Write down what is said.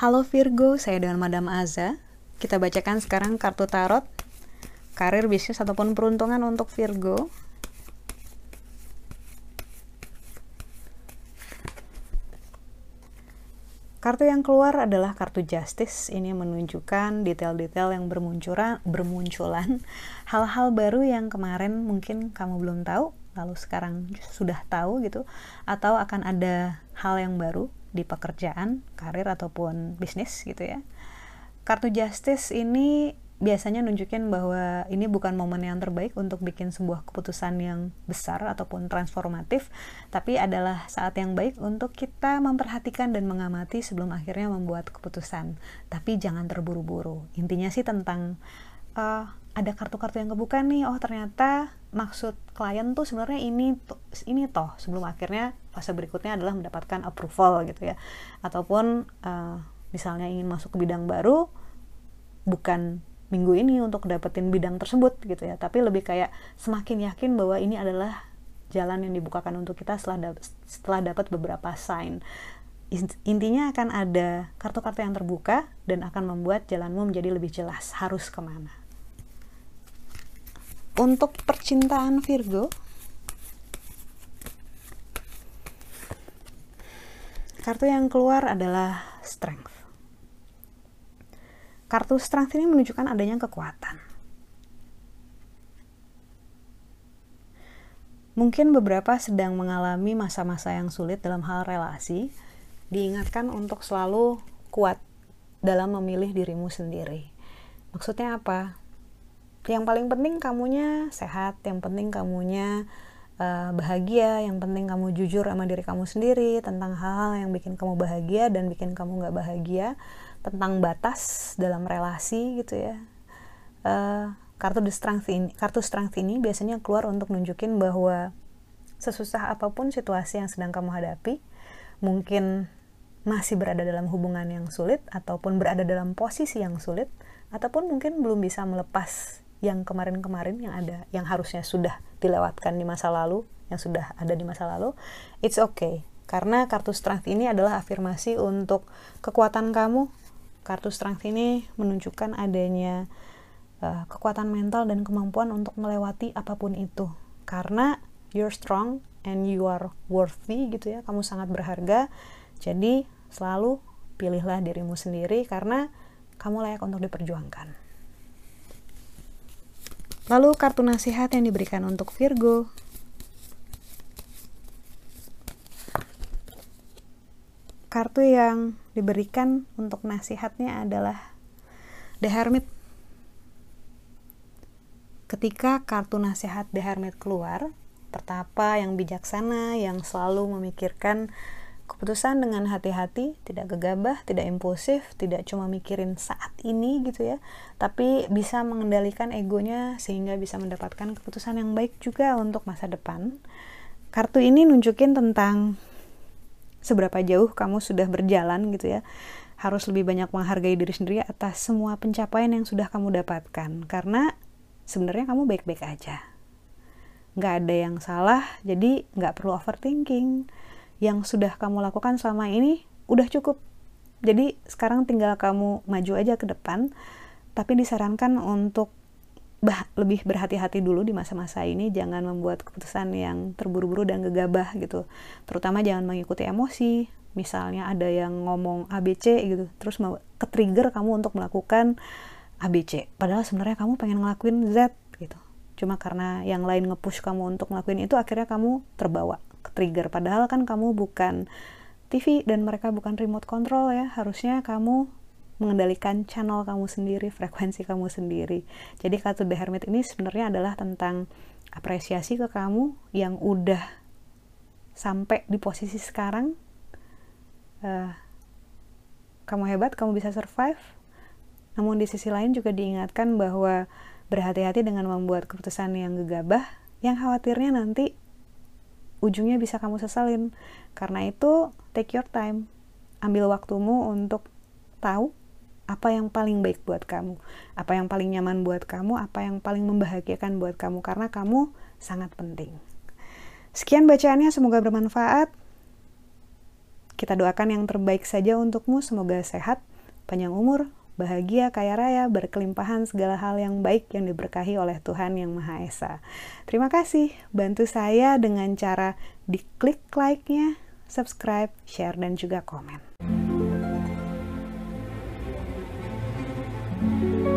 Halo Virgo, saya dengan Madam Aza. Kita bacakan sekarang kartu tarot, karir, bisnis, ataupun peruntungan untuk Virgo. Kartu yang keluar adalah kartu Justice. Ini menunjukkan detail-detail yang bermunculan, bermunculan hal-hal baru yang kemarin mungkin kamu belum tahu, lalu sekarang sudah tahu gitu, atau akan ada hal yang baru di pekerjaan, karir ataupun bisnis gitu ya. Kartu Justice ini biasanya nunjukin bahwa ini bukan momen yang terbaik untuk bikin sebuah keputusan yang besar ataupun transformatif, tapi adalah saat yang baik untuk kita memperhatikan dan mengamati sebelum akhirnya membuat keputusan. Tapi jangan terburu-buru. Intinya sih tentang uh, ada kartu-kartu yang kebuka nih, oh ternyata maksud klien tuh sebenarnya ini ini toh sebelum akhirnya fase berikutnya adalah mendapatkan approval gitu ya ataupun uh, misalnya ingin masuk ke bidang baru bukan minggu ini untuk dapetin bidang tersebut gitu ya. Tapi lebih kayak semakin yakin bahwa ini adalah jalan yang dibukakan untuk kita setelah da setelah dapat beberapa sign. Intinya akan ada kartu-kartu yang terbuka dan akan membuat jalanmu menjadi lebih jelas harus ke mana. Untuk percintaan Virgo kartu yang keluar adalah strength kartu strength ini menunjukkan adanya kekuatan. Mungkin beberapa sedang mengalami masa-masa yang sulit dalam hal relasi diingatkan untuk selalu kuat dalam memilih dirimu sendiri. Maksudnya apa? Yang paling penting kamunya sehat yang penting kamunya uh, bahagia yang penting kamu jujur sama diri kamu sendiri tentang hal-hal yang bikin kamu bahagia dan bikin kamu nggak bahagia tentang batas dalam relasi gitu ya. Uh, kartu the strength ini kartu strength ini biasanya keluar untuk nunjukin bahwa sesusah apa pun situasi yang sedang kamu hadapi mungkin masih berada dalam hubungan yang sulit ataupun berada dalam posisi yang sulit ataupun mungkin belum bisa melepas yang kemarin-kemarin yang ada yang harusnya sudah dilewatkan di masa lalu yang sudah ada di masa lalu it's okay. Karena kartu strength ini adalah afirmasi untuk kekuatan kamu kartu strength ini menunjukkan adanya uh, kekuatan mental dan kemampuan untuk melewati apa pun itu karena you're strong and you are worthy gitu ya kamu sangat berharga jadi selalu pilihlah dirimu sendiri karena kamu layak untuk diperjuangkan Lalu kartu nasihat yang diberikan untuk Virgo. Kartu yang diberikan untuk nasihatnya adalah The Hermit. Ketika kartu nasihat The Hermit keluar, pertapa yang bijaksana yang selalu memikirkan keputusan dengan hati-hati, tidak gegabah, tidak impulsif, tidak cuma mikirin saat ini gitu ya, tapi bisa mengendalikan egonya sehingga bisa mendapatkan keputusan yang baik juga untuk masa depan. Kartu ini nunjukin tentang seberapa jauh kamu sudah berjalan gitu ya. Harus lebih banyak menghargai diri sendiri atas semua pencapaian yang sudah kamu dapatkan karena sebenarnya kamu baik-baik aja. Nggak ada yang salah, jadi nggak perlu overthinking yang sudah kamu lakukan selama ini udah cukup. Jadi sekarang tinggal kamu maju aja ke depan, tapi disarankan untuk bah, lebih berhati-hati dulu di masa-masa ini, jangan membuat keputusan yang terburu-buru dan gegabah gitu. Terutama jangan mengikuti emosi. Misalnya ada yang ngomong ABC gitu, terus mau ke-trigger kamu untuk melakukan ABC. Padahal sebenarnya kamu pengen ngelakuin Z gitu. Cuma karena yang lain nge-push kamu untuk ngelakuin itu, akhirnya kamu terbawa trigger padahal kan kamu bukan TV dan mereka bukan remote control ya harusnya kamu mengendalikan channel kamu sendiri frekuensi kamu sendiri jadi kartu The Hermit ini sebenarnya adalah tentang apresiasi ke kamu yang udah sampai di posisi sekarang uh, kamu hebat kamu bisa survive namun di sisi lain juga diingatkan bahwa berhati-hati dengan membuat keputusan yang gegabah yang khawatirnya nanti ujungnya bisa kamu sesalin. Karena itu, take your time. Ambil waktumu untuk tahu apa yang paling baik buat kamu, apa yang paling nyaman buat kamu, apa yang paling membahagiakan buat kamu, karena kamu sangat penting. Sekian bacaannya, semoga bermanfaat. Kita doakan yang terbaik saja untukmu, semoga sehat, panjang umur, bahagia, kaya raya, berkelimpahan segala hal yang baik yang diberkahi oleh Tuhan Yang Maha Esa. Terima kasih, bantu saya dengan cara diklik like-nya, subscribe, share, dan juga komen. Thank you.